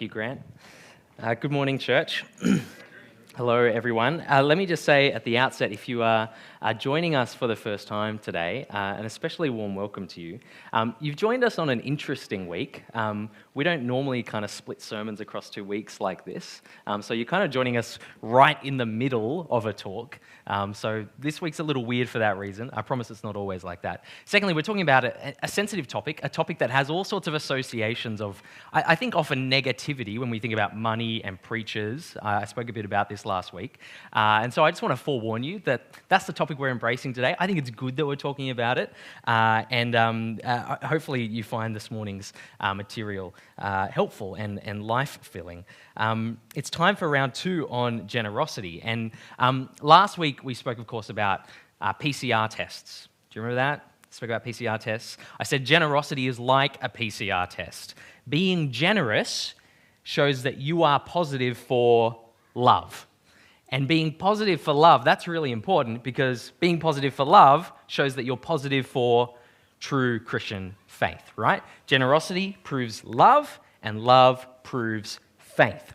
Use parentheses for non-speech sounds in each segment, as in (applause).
you, Grant. Uh, good morning, church. (clears throat) Hello, everyone. Uh, let me just say at the outset if you are uh, joining us for the first time today, uh, an especially warm welcome to you. Um, you've joined us on an interesting week. Um, we don't normally kind of split sermons across two weeks like this. Um, so you're kind of joining us right in the middle of a talk. Um, so this week's a little weird for that reason. I promise it's not always like that. Secondly, we're talking about a, a sensitive topic, a topic that has all sorts of associations of, I, I, think, often negativity when we think about money and preachers. Uh, I spoke a bit about this last week. Uh, and so I just want to forewarn you that that's the topic we're embracing today. I think it's good that we're talking about it. Uh, and um, uh, hopefully you find this morning's uh, material uh, helpful and, and life filling. Um, it's time for round two on generosity. And um, last week we spoke, of course, about uh, PCR tests. Do you remember that? spoke about PCR tests. I said generosity is like a PCR test. Being generous shows that you are positive for love. And being positive for love, that's really important because being positive for love shows that you're positive for true Christian faith, right? Generosity proves love, and love proves faith.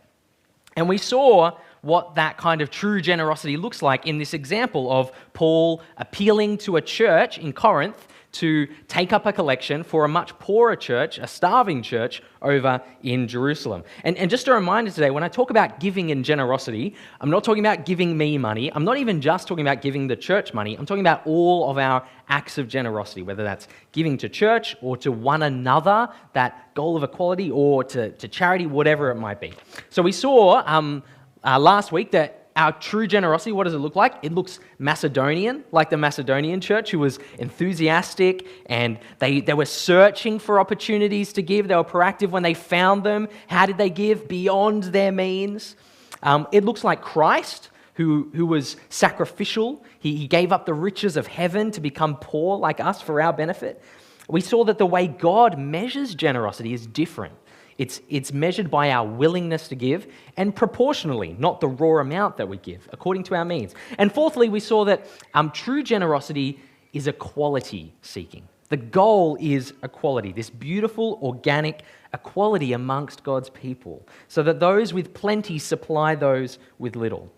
And we saw what that kind of true generosity looks like in this example of Paul appealing to a church in Corinth to take up a collection for a much poorer church, a starving church over in Jerusalem. And, and just a reminder today, when I talk about giving and generosity, I'm not talking about giving me money. I'm not even just talking about giving the church money. I'm talking about all of our acts of generosity, whether that's giving to church or to one another, that goal of equality, or to, to charity, whatever it might be. So we saw um, uh, last week that our true generosity, what does it look like? It looks Macedonian, like the Macedonian church, who was enthusiastic and they, they were searching for opportunities to give. They were proactive when they found them. How did they give? Beyond their means. Um, it looks like Christ, who, who was sacrificial. He, he gave up the riches of heaven to become poor like us for our benefit. We saw that the way God measures generosity is different. It's, it's measured by our willingness to give and proportionally, not the raw amount that we give, according to our means. And fourthly, we saw that um, true generosity is equality seeking. The goal is equality, this beautiful, organic equality amongst God's people, so that those with plenty supply those with little.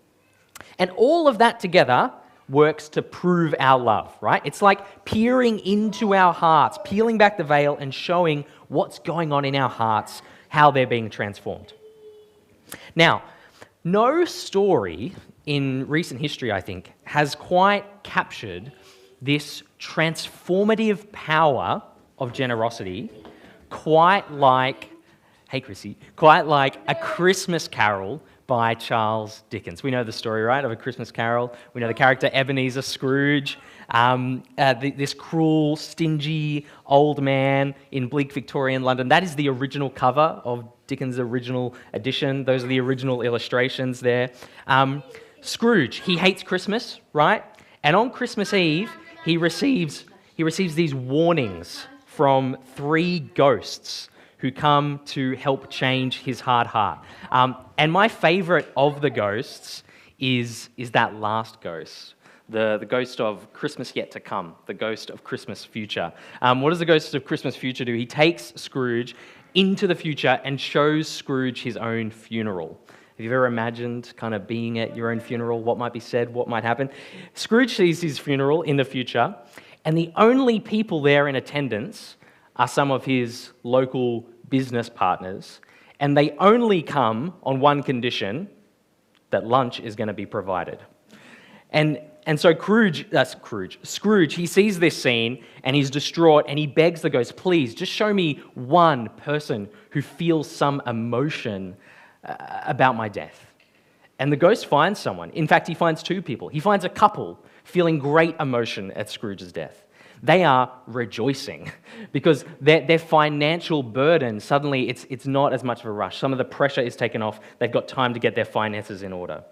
And all of that together works to prove our love, right? It's like peering into our hearts, peeling back the veil and showing what's going on in our hearts, how they're being transformed. Now, no story in recent history, I think, has quite captured this transformative power of generosity quite like, hey Chrissy, quite like a Christmas carol by Charles Dickens. We know the story, right, of A Christmas Carol. We know the character Ebenezer Scrooge, um, uh, the, this cruel, stingy old man in bleak Victorian London. That is the original cover of Dickens' original edition. Those are the original illustrations there. Um, Scrooge, he hates Christmas, right? And on Christmas Eve, he receives, he receives these warnings from three ghosts who come to help change his hard heart. Um, and my favorite of the ghosts is, is that last ghost. The, the ghost of Christmas yet to come, the ghost of Christmas future. Um, what does the ghost of Christmas future do? He takes Scrooge into the future and shows Scrooge his own funeral. Have you ever imagined kind of being at your own funeral? What might be said? What might happen? Scrooge sees his funeral in the future, and the only people there in attendance are some of his local business partners, and they only come on one condition that lunch is going to be provided. And, and so Scrooge, that's Scrooge, Scrooge, he sees this scene and he's distraught and he begs the ghost, please just show me one person who feels some emotion uh, about my death. And the ghost finds someone. In fact, he finds two people. He finds a couple feeling great emotion at Scrooge's death they are rejoicing (laughs) because their, their financial burden suddenly it's, it's not as much of a rush. Some of the pressure is taken off. They've got time to get their finances in order.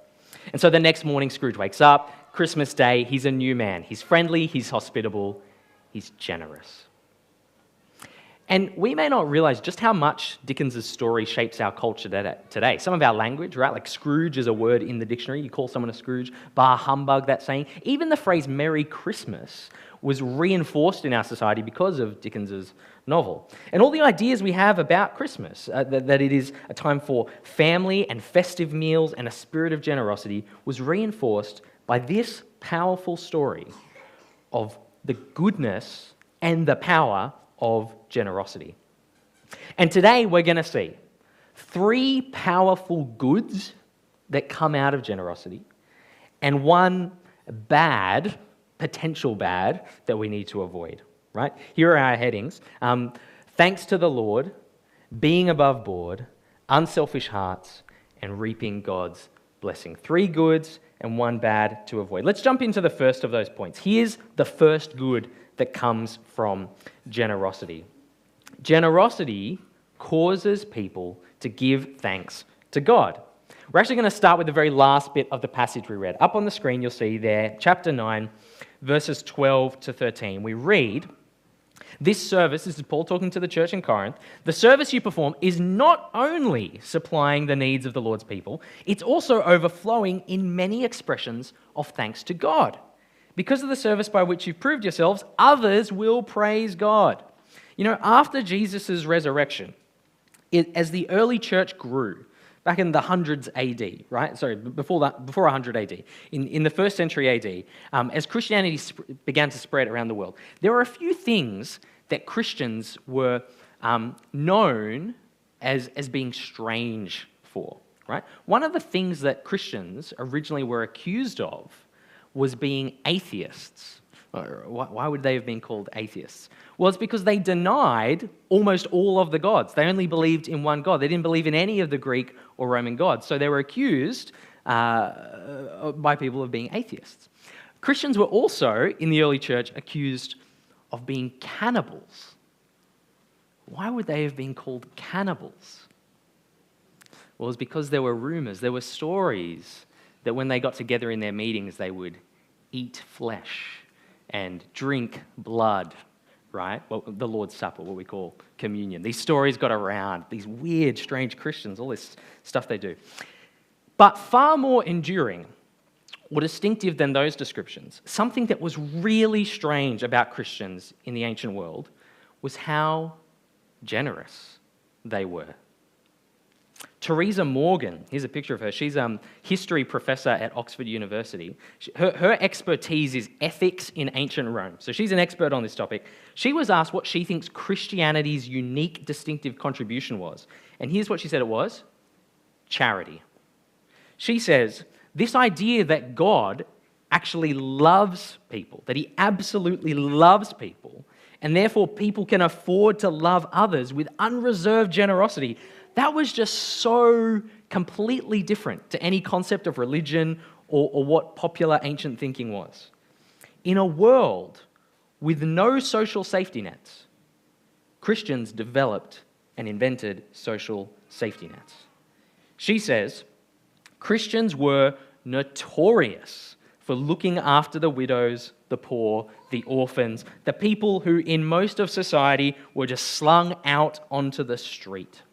And so the next morning, Scrooge wakes up, Christmas Day, he's a new man. He's friendly, he's hospitable, he's generous. And we may not realize just how much Dickens's story shapes our culture today. Some of our language, right? Like Scrooge is a word in the dictionary. You call someone a Scrooge, bar humbug, that saying. Even the phrase Merry Christmas was reinforced in our society because of Dickens's novel. And all the ideas we have about Christmas, uh, that, that it is a time for family and festive meals and a spirit of generosity, was reinforced by this powerful story of the goodness and the power of generosity. And today we're going to see three powerful goods that come out of generosity and one bad, potential bad, that we need to avoid, right? Here are our headings um, Thanks to the Lord, being above board, unselfish hearts, and reaping God's blessing. Three goods and one bad to avoid. Let's jump into the first of those points. Here's the first good that comes from generosity. Generosity causes people to give thanks to God. We're actually going to start with the very last bit of the passage we read. Up on the screen, you'll see there, chapter 9, verses 12 to 13. We read, This service, this is Paul talking to the church in Corinth, the service you perform is not only supplying the needs of the Lord's people, it's also overflowing in many expressions of thanks to God. Because of the service by which you've proved yourselves, others will praise God. You know, after Jesus' resurrection, it, as the early church grew, back in the hundreds AD, right? Sorry, before that, before 100 AD, in, in the first century AD, um, as Christianity sp- began to spread around the world, there were a few things that Christians were um, known as, as being strange for, right? One of the things that Christians originally were accused of was being atheists. Why would they have been called atheists? Well, it's because they denied almost all of the gods. They only believed in one God. They didn't believe in any of the Greek or Roman gods. So they were accused uh, by people of being atheists. Christians were also, in the early church, accused of being cannibals. Why would they have been called cannibals? Well, it was because there were rumors, there were stories that when they got together in their meetings, they would eat flesh and drink blood, right? Well, the Lord's Supper, what we call communion. These stories got around, these weird, strange Christians, all this stuff they do. But far more enduring or distinctive than those descriptions, something that was really strange about Christians in the ancient world was how generous they were. Teresa Morgan, here's a picture of her. She's a um, history professor at Oxford University. Her, her expertise is ethics in ancient Rome. So she's an expert on this topic. She was asked what she thinks Christianity's unique, distinctive contribution was. And here's what she said it was charity. She says, This idea that God actually loves people, that he absolutely loves people, and therefore people can afford to love others with unreserved generosity that was just so completely different to any concept of religion or, or what popular ancient thinking was. In a world with no social safety nets, Christians developed and invented social safety nets. She says Christians were notorious for looking after the widows, the poor, the orphans, the people who in most of society were just slung out onto the street.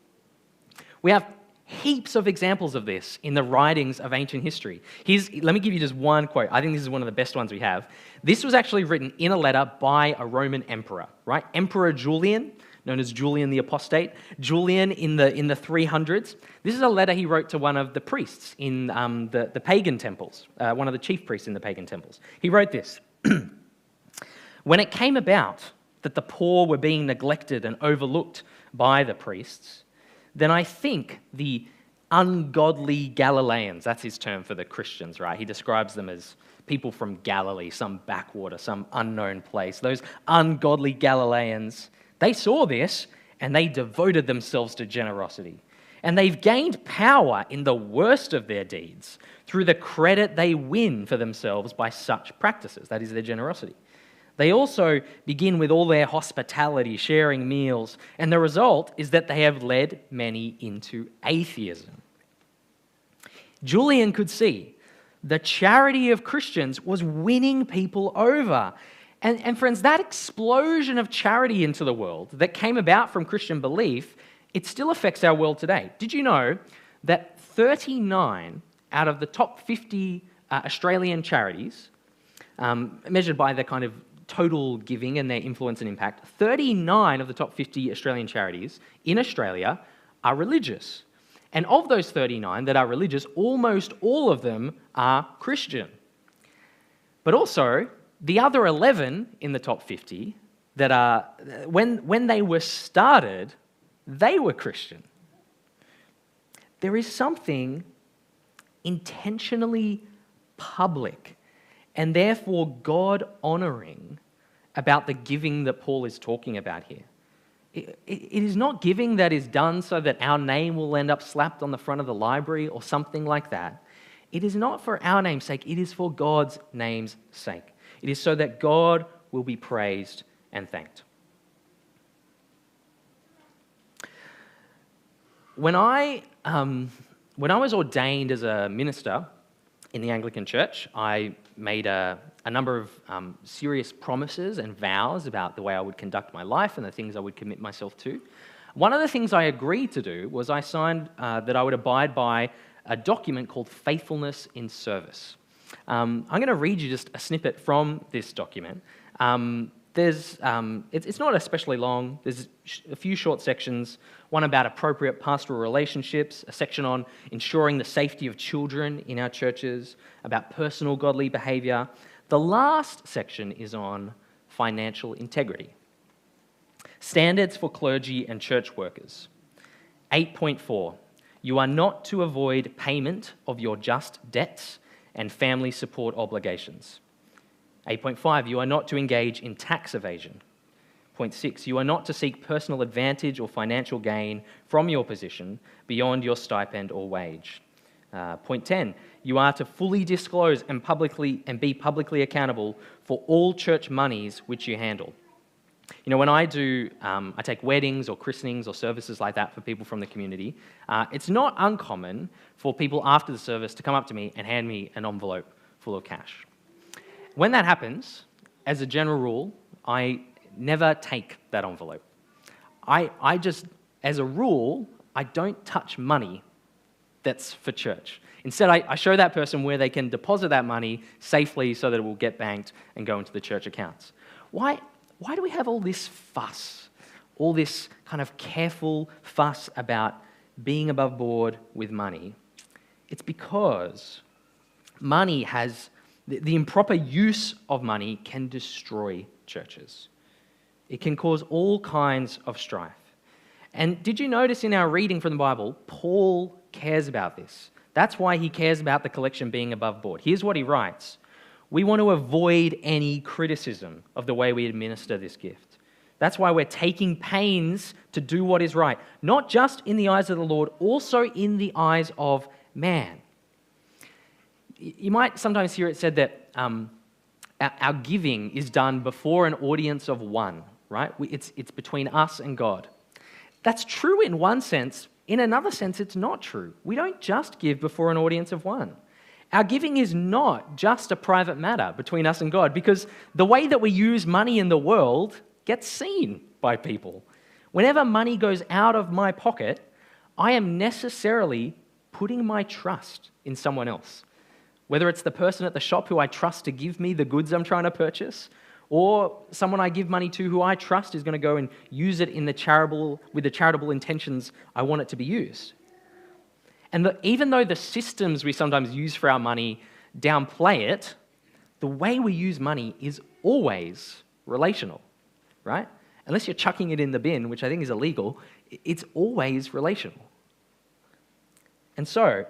We have heaps of examples of this in the writings of ancient history. Here's, let me give you just one quote. I think this is one of the best ones we have. This was actually written in a letter by a Roman emperor, right? Emperor Julian, known as Julian the Apostate. Julian in the, in the 300s. This is a letter he wrote to one of the priests in um, the, the pagan temples, uh, one of the chief priests in the pagan temples. He wrote this (clears throat) When it came about that the poor were being neglected and overlooked by the priests, then I think the ungodly Galileans, that's his term for the Christians, right? He describes them as people from Galilee, some backwater, some unknown place. Those ungodly Galileans, they saw this and they devoted themselves to generosity. And they've gained power in the worst of their deeds through the credit they win for themselves by such practices, that is, their generosity. They also begin with all their hospitality, sharing meals, and the result is that they have led many into atheism. Julian could see the charity of Christians was winning people over, And, and friends, that explosion of charity into the world that came about from Christian belief, it still affects our world today. Did you know that 39 out of the top 50 uh, Australian charities, um, measured by the kind of total giving and their influence and impact, 39 of the top 50 Australian charities in Australia are religious. And of those 39 that are religious, almost all of them are Christian. But also, the other 11 in the top 50 that are, when, when they were started, they were Christian. There is something intentionally public and therefore God honoring about the giving that Paul is talking about here. It, it, is not giving that is done so that our name will end up slapped on the front of the library or something like that. It is not for our name's sake, it is for God's name's sake. It is so that God will be praised and thanked. When I, um, when I was ordained as a minister in the Anglican Church, I made a, a number of um, serious promises and vows about the way I would conduct my life and the things I would commit myself to. One of the things I agreed to do was I signed uh, that I would abide by a document called Faithfulness in Service. Um, I'm going to read you just a snippet from this document. Um, there's, um, it's, it's, not especially long. There's a few short sections, one about appropriate pastoral relationships, a section on ensuring the safety of children in our churches, about personal godly behavior. The last section is on financial integrity. Standards for clergy and church workers. 8.4 You are not to avoid payment of your just debts and family support obligations. 8.5, you are not to engage in tax evasion. Point 6, you are not to seek personal advantage or financial gain from your position beyond your stipend or wage. Uh, point 10, you are to fully disclose and publicly and be publicly accountable for all church monies which you handle. You know, when I do, um, I take weddings or christenings or services like that for people from the community, uh, it's not uncommon for people after the service to come up to me and hand me an envelope full of cash. When that happens, as a general rule, I never take that envelope. I, I just, as a rule, I don't touch money that's for church. Instead, I, I, show that person where they can deposit that money safely so that it will get banked and go into the church accounts. Why, why do we have all this fuss, all this kind of careful fuss about being above board with money? It's because money has, the, the improper use of money can destroy churches. It can cause all kinds of strife. And did you notice in our reading from the Bible, Paul cares about this? That's why he cares about the collection being above board. Here's what he writes we want to avoid any criticism of the way we administer this gift. That's why we're taking pains to do what is right, not just in the eyes of the Lord, also in the eyes of man. You might sometimes hear it said that um, our giving is done before an audience of one, right? It's, it's between us and God. That's true in one sense. In another sense, it's not true. We don't just give before an audience of one. Our giving is not just a private matter between us and God because the way that we use money in the world gets seen by people. Whenever money goes out of my pocket, I am necessarily putting my trust in someone else. Whether it's the person at the shop who I trust to give me the goods I'm trying to purchase, or someone I give money to who I trust is going to go and use it in the charitable, with the charitable intentions I want it to be used. And the, even though the systems we sometimes use for our money downplay it, the way we use money is always relational, right? Unless you're chucking it in the bin, which I think is illegal, it's always relational. And so,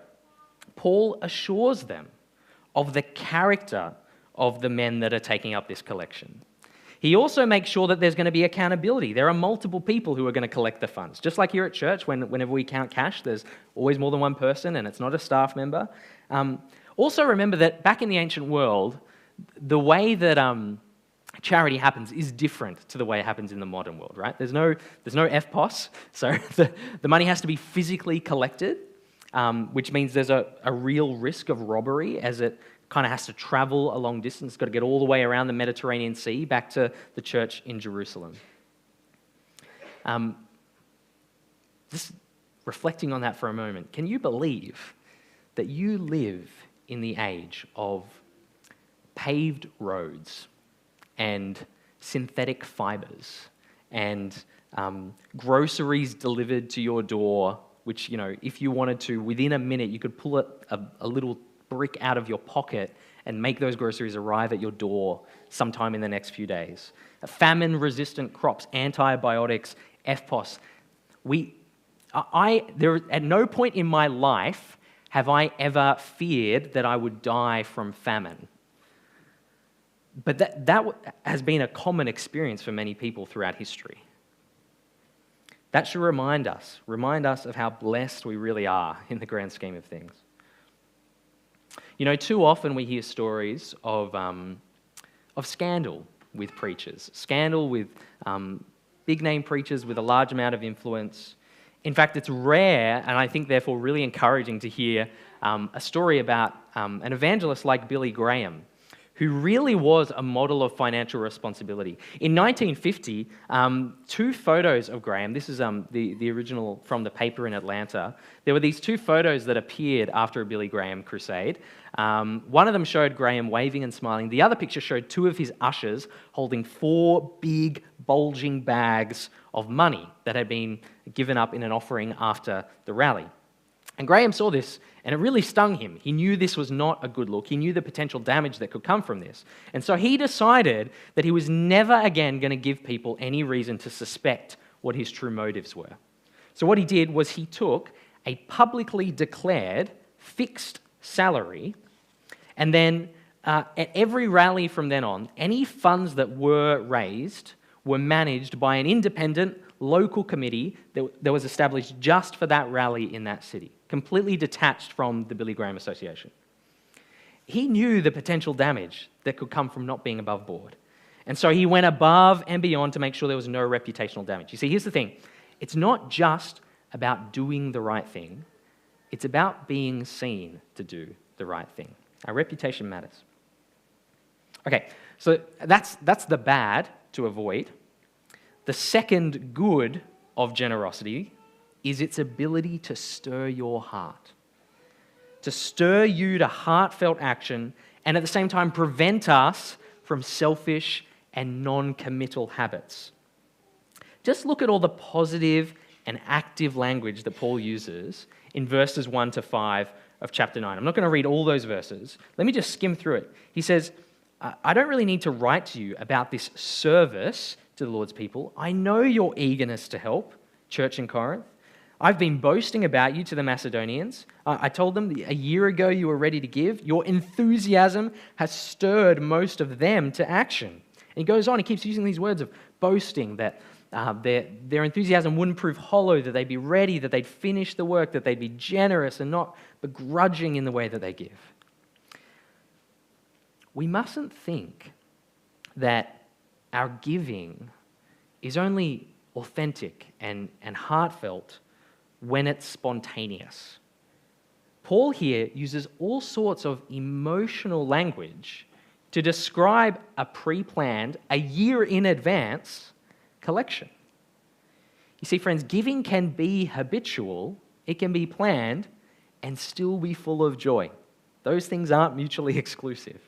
Paul assures them of the character of the men that are taking up this collection. He also makes sure that there's going to be accountability. There are multiple people who are going to collect the funds. Just like here at church, when, whenever we count cash, there's always more than one person and it's not a staff member. Um, also, remember that back in the ancient world, the way that um, charity happens is different to the way it happens in the modern world, right? There's no, there's no EFTPOS, (laughs) so the, the money has to be physically collected, um, which means there's a, a real risk of robbery as it kind of has to travel a long distance, got to get all the way around the Mediterranean Sea back to the church in Jerusalem. Um, just reflecting on that for a moment, can you believe that you live in the age of paved roads and synthetic fibers and um, groceries delivered to your door, which, you know, if you wanted to, within a minute, you could pull a, a, a little brick out of your pocket and make those groceries arrive at your door sometime in the next few days. Famine resistant crops, antibiotics, EFTPOS. We, I, there, at no point in my life have I ever feared that I would die from famine. But that, that has been a common experience for many people throughout history. That should remind us, remind us of how blessed we really are in the grand scheme of things. You know, too often we hear stories of, um, of scandal with preachers, scandal with um, big name preachers with a large amount of influence. In fact, it's rare, and I think therefore really encouraging to hear um, a story about um, an evangelist like Billy Graham who really was a model of financial responsibility. In 1950, um, two photos of Graham, this is um, the, the original from the paper in Atlanta, there were these two photos that appeared after a Billy Graham crusade. Um, one of them showed Graham waving and smiling. The other picture showed two of his ushers holding four big, bulging bags of money that had been given up in an offering after the rally. And Graham saw this and it really stung him. He knew this was not a good look. He knew the potential damage that could come from this. And so he decided that he was never again going to give people any reason to suspect what his true motives were. So what he did was he took a publicly declared fixed salary and then uh, at every rally from then on, any funds that were raised were managed by an independent local committee that, that was established just for that rally in that city completely detached from the Billy Graham Association. He knew the potential damage that could come from not being above board. And so he went above and beyond to make sure there was no reputational damage. You see, here's the thing it's not just about doing the right thing, it's about being seen to do the right thing. Our reputation matters. Okay, so that's, that's the bad to avoid. The second good of generosity is its ability to stir your heart, to stir you to heartfelt action, and at the same time prevent us from selfish and non committal habits. Just look at all the positive and active language that Paul uses in verses 1 to 5 of chapter 9. I'm not going to read all those verses. Let me just skim through it. He says, I don't really need to write to you about this service to the Lord's people. I know your eagerness to help, church in Corinth. I've been boasting about you to the Macedonians. I told them a year ago you were ready to give. Your enthusiasm has stirred most of them to action. And he goes on, he keeps using these words of boasting that uh, their, their enthusiasm wouldn't prove hollow, that they'd be ready, that they'd finish the work, that they'd be generous and not begrudging in the way that they give. We mustn't think that our giving is only authentic and, and heartfelt when it's spontaneous. Paul here uses all sorts of emotional language to describe a pre planned, a year in advance collection. You see, friends, giving can be habitual, it can be planned, and still be full of joy. Those things aren't mutually (laughs) exclusive.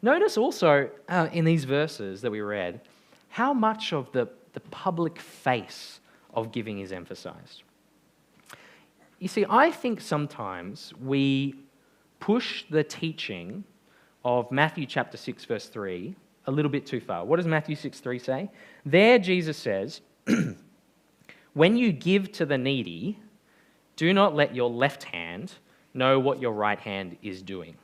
Notice also uh, in these verses that we read how much of the, the public face of giving is emphasized. You see, I think sometimes we push the teaching of Matthew chapter 6, verse 3, a little bit too far. What does Matthew 6, 3 say? There, Jesus says, (clears throat) When you give to the needy, do not let your left hand know what your right hand is doing.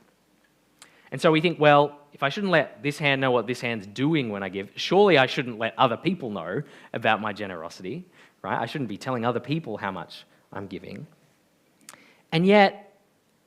And so we think, well, if I shouldn't let this hand know what this hand's doing when I give, surely I shouldn't let other people know about my generosity right? I shouldn't be telling other people how much I'm giving. And yet,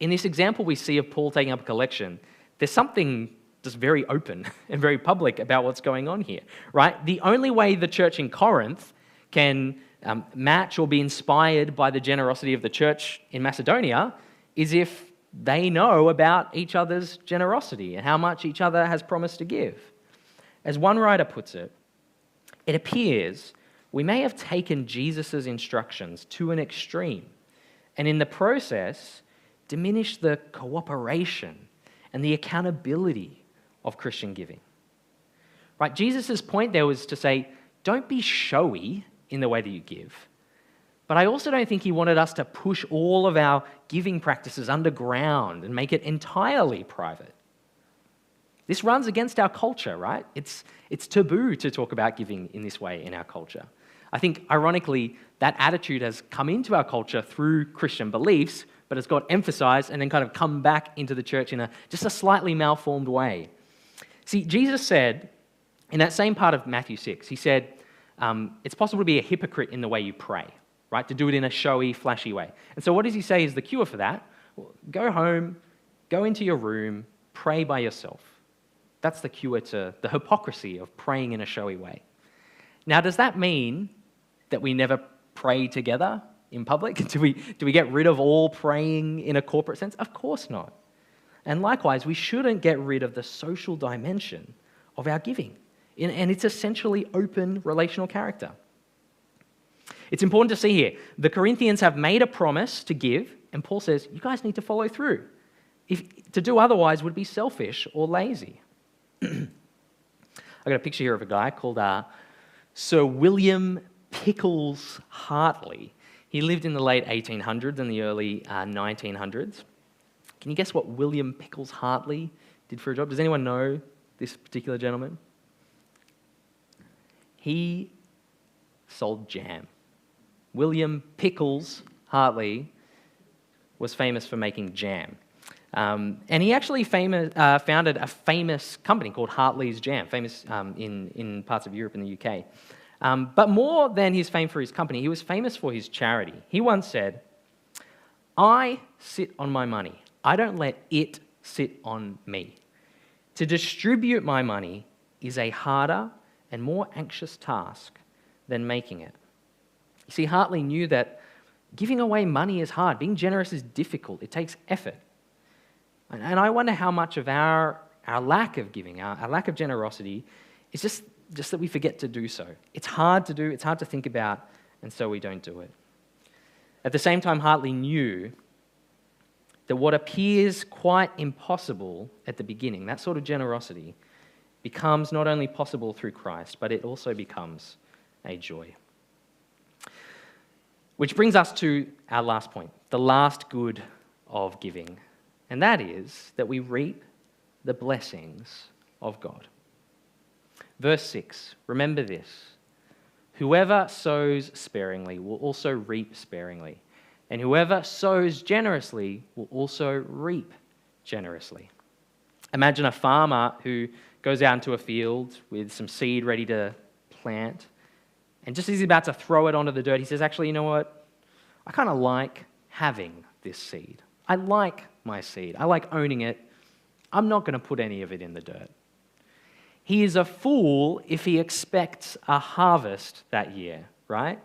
in this example we see of Paul taking up a collection, there's something just very open (laughs) and very public about what's going on here, right? The only way the church in Corinth can um, match or be inspired by the generosity of the church in Macedonia is if they know about each other's generosity and how much each other has promised to give. As one writer puts it, it appears we may have taken Jesus' instructions to an extreme and in the process diminished the cooperation and the accountability of Christian giving. Right? Jesus' point there was to say, don't be showy in the way that you give. But I also don't think he wanted us to push all of our giving practices underground and make it entirely private. This runs against our culture, right? It's, it's taboo to talk about giving in this way in our culture. I think, ironically, that attitude has come into our culture through Christian beliefs, but it's got emphasized and then kind of come back into the church in a, just a slightly malformed way. See, Jesus said in that same part of Matthew 6, he said, um, It's possible to be a hypocrite in the way you pray, right? To do it in a showy, flashy way. And so, what does he say is the cure for that? Well, go home, go into your room, pray by yourself. That's the cure to the hypocrisy of praying in a showy way. Now, does that mean that we never pray together in public? (laughs) Do we, do we get rid of all praying in a corporate sense? Of course not. And likewise, we shouldn't get rid of the social dimension of our giving and its essentially open relational character. It's important to see here the Corinthians have made a promise to give, and Paul says, You guys need to follow through. If, to do otherwise would be selfish or lazy. (clears throat) I got a picture here of a guy called uh, Sir William Pickles Hartley. He lived in the late 1800s and the early uh, 1900s. Can you guess what William Pickles Hartley did for a job? Does anyone know this particular gentleman? He sold jam. William Pickles Hartley was famous for making jam. Um, and he actually famous, uh, founded a famous company called Hartley's Jam, famous um, in, in parts of Europe and the UK. Um, but more than his fame for his company, he was famous for his charity. He once said, I sit on my money. I don't let it sit on me. To distribute my money is a harder and more anxious task than making it. You see, Hartley knew that giving away money is hard, being generous is difficult, it takes effort. And I wonder how much of our, our lack of giving, our, our lack of generosity, is just just that we forget to do so. It's hard to do, it's hard to think about, and so we don't do it. At the same time, Hartley knew that what appears quite impossible at the beginning, that sort of generosity, becomes not only possible through Christ, but it also becomes a joy. Which brings us to our last point the last good of giving, and that is that we reap the blessings of God. Verse 6 Remember this whoever sows sparingly will also reap sparingly, and whoever sows generously will also reap generously. Imagine a farmer who goes out into a field with some seed ready to plant, and just as he's about to throw it onto the dirt, he says, Actually, you know what? I kind of like having this seed. I like my seed. I like owning it. I'm not going to put any of it in the dirt. He is a fool if he expects a harvest that year, right?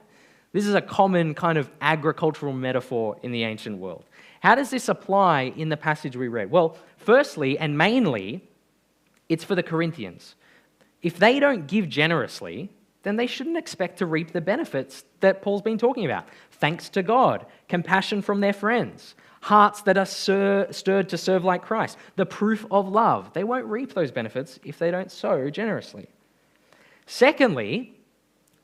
This is a common kind of agricultural metaphor in the ancient world. How does this apply in the passage we read? Well, firstly and mainly, it's for the Corinthians. If they don't give generously, then they shouldn't expect to reap the benefits that Paul's been talking about. Thanks to God, compassion from their friends, hearts that are stirred to serve like Christ, the proof of love. They won't reap those benefits if they don't sow generously. Secondly,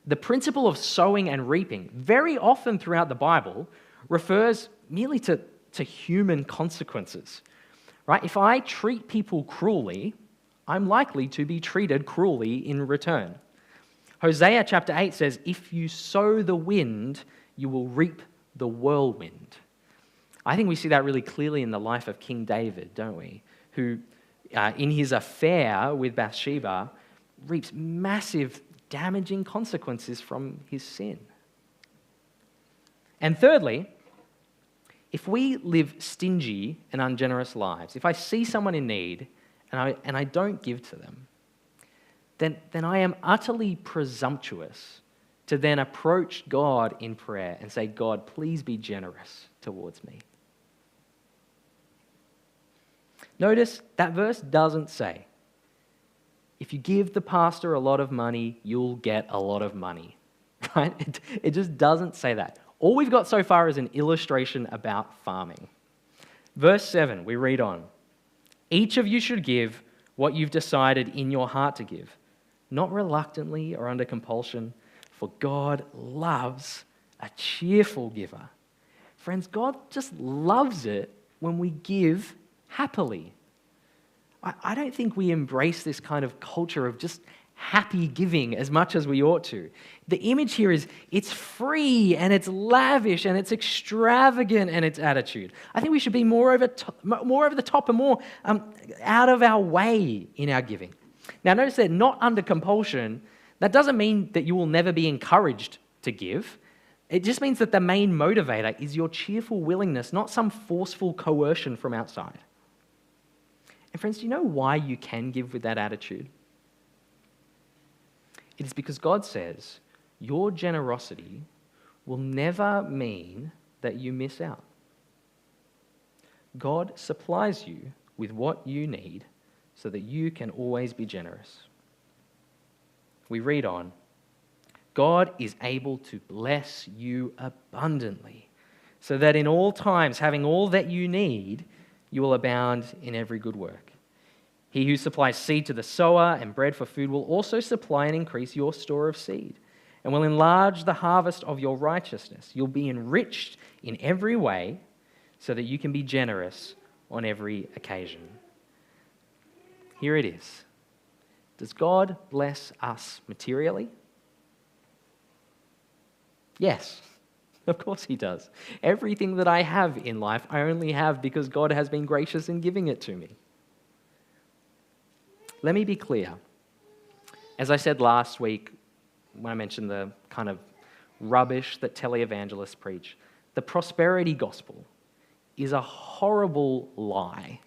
the principle of sowing and reaping, very often throughout the Bible, refers merely to, to human consequences. Right? If I treat people cruelly, I'm likely to be treated cruelly in return. Hosea chapter 8 says, If you sow the wind, you will reap the whirlwind. I think we see that really clearly in the life of King David, don't we? Who, uh, in his affair with Bathsheba, reaps massive, damaging consequences from his sin. And thirdly, if we live stingy and ungenerous lives, if I see someone in need and I, and I don't give to them, then, then I am utterly presumptuous to then approach God in prayer and say, God, please be generous towards me. Notice that verse doesn't say, if you give the pastor a lot of money, you'll get a lot of money. (laughs) Right? It, it just doesn't say that. All we've got so far is an illustration about farming. Verse 7, we read on Each of you should give what you've decided in your heart to give, not reluctantly or under compulsion, for God loves a cheerful giver. Friends, God just loves it when we give happily. I don't think we embrace this kind of culture of just happy giving as much as we ought to. The image here is it's free and it's lavish and it's extravagant and its attitude. I think we should be more over, to, more over the top and more um, out of our way in our giving. Now, notice that not under compulsion, that doesn't mean that you will never be encouraged to give. It just means that the main motivator is your cheerful willingness, not some forceful coercion from outside. And, friends, do you know why you can give with that attitude? It is because God says your generosity will never mean that you miss out. God supplies you with what you need so that you can always be generous. We read on God is able to bless you abundantly, so that in all times, having all that you need, you will abound in every good work. He who supplies seed to the sower and bread for food will also supply and increase your store of seed, and will enlarge the harvest of your righteousness. You'll be enriched in every way so that you can be generous on every occasion. Here it is. Does God bless us materially? Yes, (laughs) of course He does. Everything that I have in life, I only have because God has been gracious in giving it to me. Let me be clear. As I said last week when I mentioned the kind of rubbish that televangelists preach, the prosperity gospel is a horrible lie.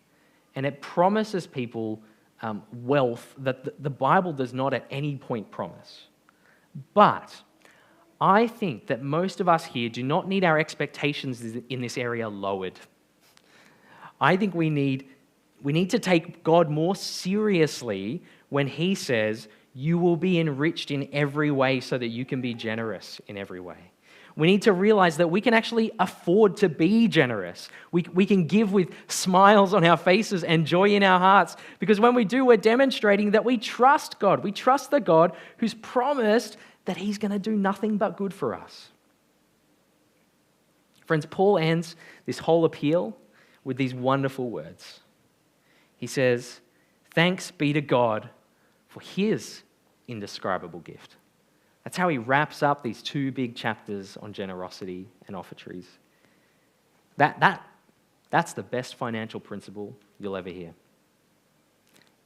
And it promises people um, wealth that the Bible does not at any point promise. But I think that most of us here do not need our expectations in this area lowered. I think we need we need to take God more seriously when He says, You will be enriched in every way so that you can be generous in every way. We need to realize that we can actually afford to be generous. We, we can give with smiles on our faces and joy in our hearts because when we do, we're demonstrating that we trust God. We trust the God who's promised that He's going to do nothing but good for us. Friends, Paul ends this whole appeal with these wonderful words he says, Thanks be to God for his indescribable gift. That's how he wraps up these two big chapters on generosity and offertories. That, that, that's the best financial principle you'll ever hear.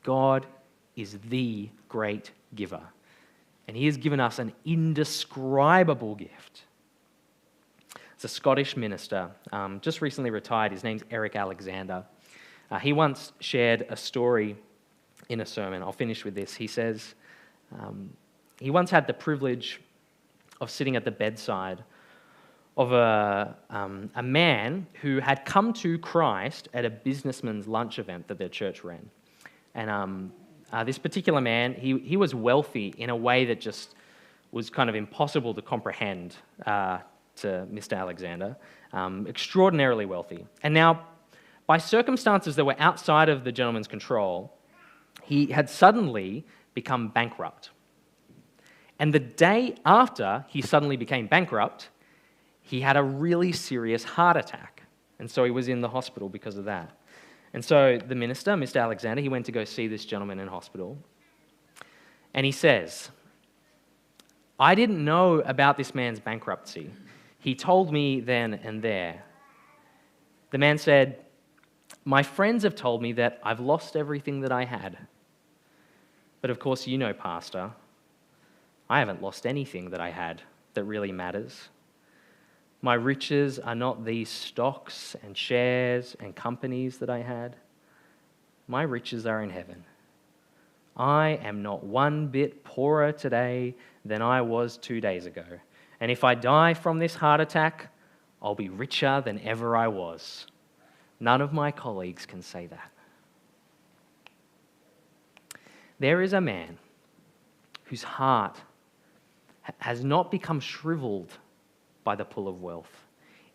God is the great giver, and he has given us an indescribable gift. It's a Scottish minister, um, just recently retired. His name's Eric Alexander. Uh, he once shared a story in a sermon. I'll finish with this. He says, um, he once had the privilege of sitting at the bedside of a, um, a man who had come to Christ at a businessman's lunch event that their church ran. And um, uh, this particular man, he, he was wealthy in a way that just was kind of impossible to comprehend uh, to Mr. Alexander. Um, extraordinarily wealthy. And now, by circumstances that were outside of the gentleman's control, he had suddenly become bankrupt. And the day after he suddenly became bankrupt, he had a really serious heart attack. And so he was in the hospital because of that. And so the minister, Mr. Alexander, he went to go see this gentleman in hospital. And he says, I didn't know about this man's bankruptcy. He told me then and there. The man said, my friends have told me that I've lost everything that I had. But of course, you know, Pastor, I haven't lost anything that I had that really matters. My riches are not these stocks and shares and companies that I had. My riches are in heaven. I am not one bit poorer today than I was two days ago. And if I die from this heart attack, I'll be richer than ever I was. None of my colleagues can say that. There is a man whose heart has not become shriveled by the pull of wealth.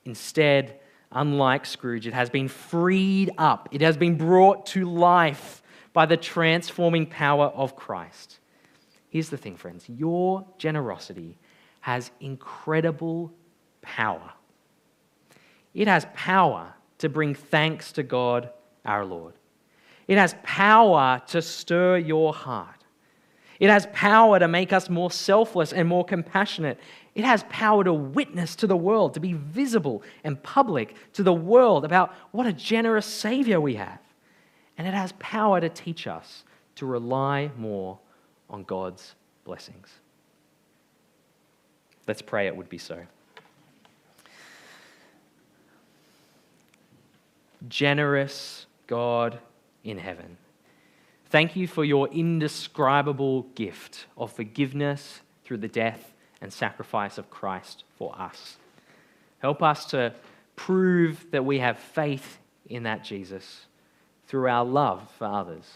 Instead, unlike Scrooge, it has been freed up, it has been brought to life by the transforming power of Christ. Here's the thing, friends your generosity has incredible power. It has power to bring thanks to God our Lord. It has power to stir your heart. It has power to make us more selfless and more compassionate. It has power to witness to the world, to be visible and public to the world about what a generous Savior we have. And it has power to teach us to rely more on God's blessings. Let's pray it would be so. Generous God in heaven. Thank you for your indescribable gift of forgiveness through the death and sacrifice of Christ for us. Help us to prove that we have faith in that Jesus through our love for others.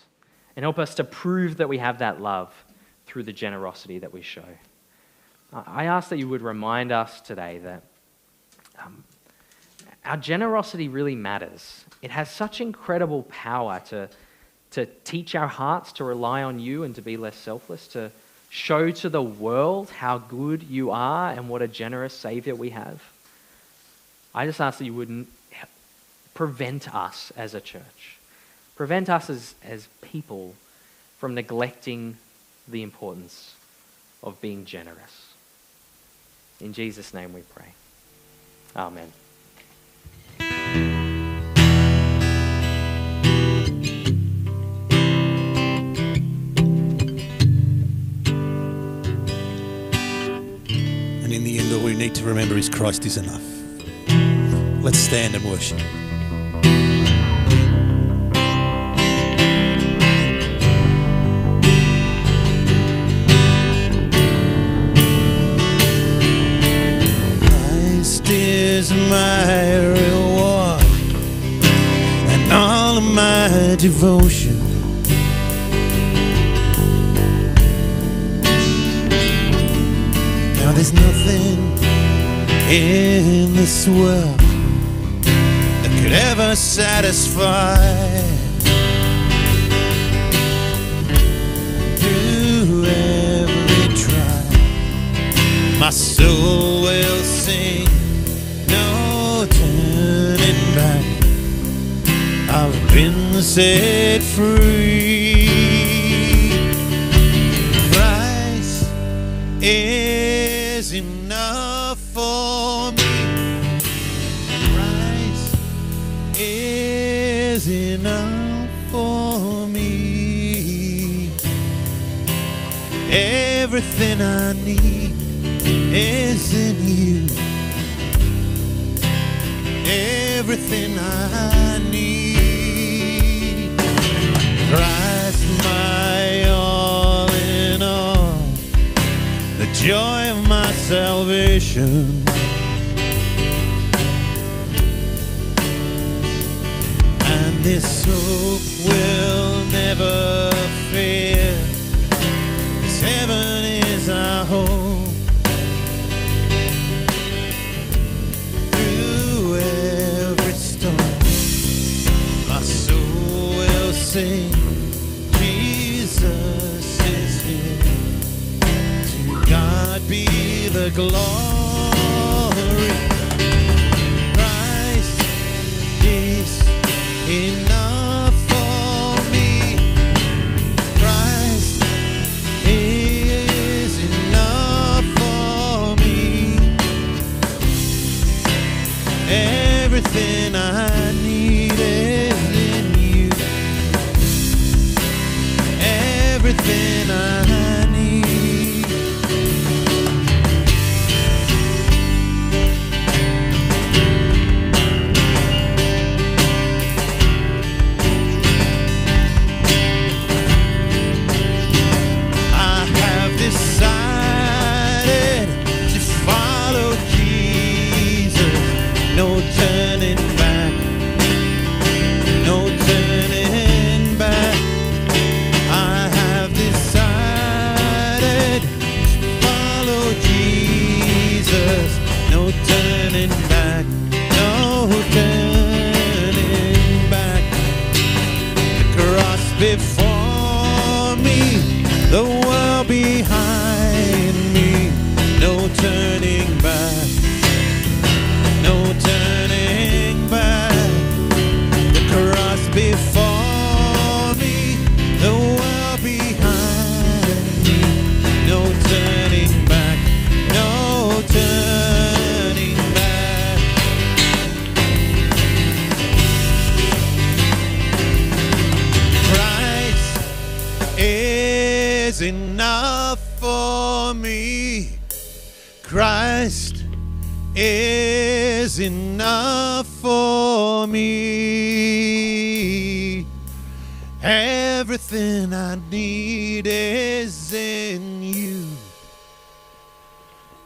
And help us to prove that we have that love through the generosity that we show. I ask that you would remind us today that um, our generosity really matters. It has such incredible power to to teach our hearts to rely on you and to be less selfless, to show to the world how good you are and what a generous Savior we have. I just ask that you wouldn't prevent us as a church, prevent us as, as people from neglecting the importance of being generous. In Jesus' name we pray. Amen. Need to remember is Christ is enough. Let's stand and worship. Christ is my reward and all of my devotion. There's nothing in this world that could ever satisfy. Through every trial, my soul will sing, no turning back. I've been set free. Christ is Everything I need is in you. Everything I need. Christ, my all in all. The joy of my salvation. And this hope will never glory. is enough for me. Everything I need is in you.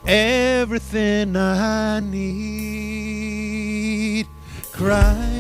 Everything I need. Christ.